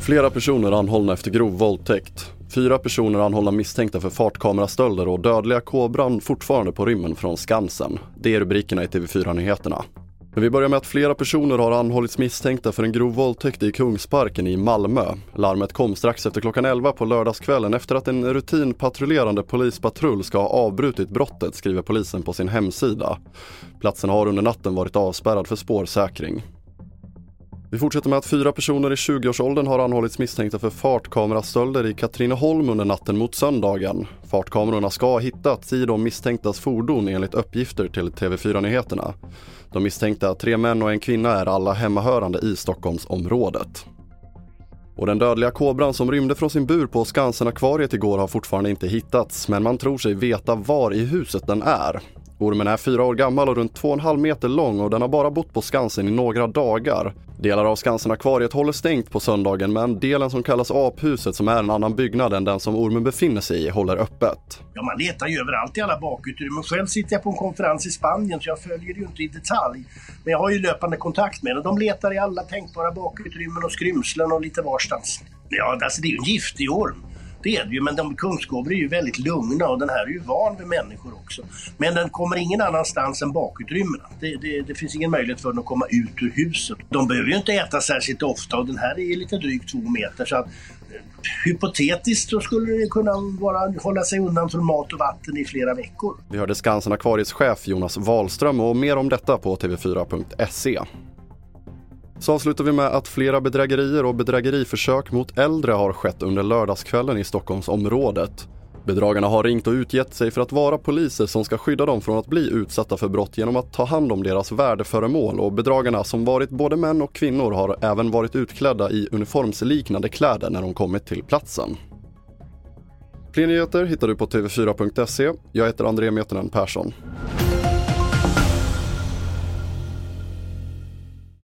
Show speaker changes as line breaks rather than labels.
Flera personer anhållna efter grov våldtäkt. Fyra personer anhållna misstänkta för fartkamerastölder och dödliga kobran fortfarande på rymmen från Skansen. Det är rubrikerna i TV4-nyheterna. Men vi börjar med att flera personer har anhållits misstänkta för en grov våldtäkt i Kungsparken i Malmö. Larmet kom strax efter klockan 11 på lördagskvällen efter att en rutinpatrullerande polispatrull ska ha avbrutit brottet, skriver polisen på sin hemsida. Platsen har under natten varit avspärrad för spårsäkring. Vi fortsätter med att fyra personer i 20-årsåldern har anhållits misstänkta för fartkamerastölder i Katrineholm under natten mot söndagen. Fartkamerorna ska ha hittats i de misstänktas fordon enligt uppgifter till TV4 Nyheterna. De misstänkta, tre män och en kvinna, är alla hemmahörande i Stockholmsområdet. Och den dödliga kobran som rymde från sin bur på Skansen-akvariet igår har fortfarande inte hittats, men man tror sig veta var i huset den är. Ormen är fyra år gammal och runt 2,5 meter lång och den har bara bott på Skansen i några dagar. Delar av Skansen-akvariet håller stängt på söndagen men delen som kallas aphuset som är en annan byggnad än den som ormen befinner sig i håller öppet.
Ja, man letar ju överallt i alla bakutrymmen. Själv sitter jag på en konferens i Spanien så jag följer det ju inte i detalj. Men jag har ju löpande kontakt med dem. De letar i alla tänkbara bakutrymmen och skrymslen och lite varstans. Ja, alltså det är ju en giftig orm. Det är det ju, men de kungskobrar är ju väldigt lugna och den här är ju van vid människor också. Men den kommer ingen annanstans än bakutrymmena. Det, det, det finns ingen möjlighet för den att komma ut ur huset. De behöver ju inte äta särskilt ofta och den här är lite drygt två meter så att eh, Hypotetiskt så skulle det kunna vara, hålla sig undan från mat och vatten i flera veckor.
Vi hörde Skansen Akvariets chef Jonas Wahlström och mer om detta på tv4.se. Så avslutar vi med att flera bedrägerier och bedrägeriförsök mot äldre har skett under lördagskvällen i Stockholmsområdet. Bedragarna har ringt och utgett sig för att vara poliser som ska skydda dem från att bli utsatta för brott genom att ta hand om deras värdeföremål och bedragarna som varit både män och kvinnor har även varit utklädda i uniformsliknande kläder när de kommit till platsen. Fler nyheter hittar du på tv4.se. Jag heter André Metenen Persson.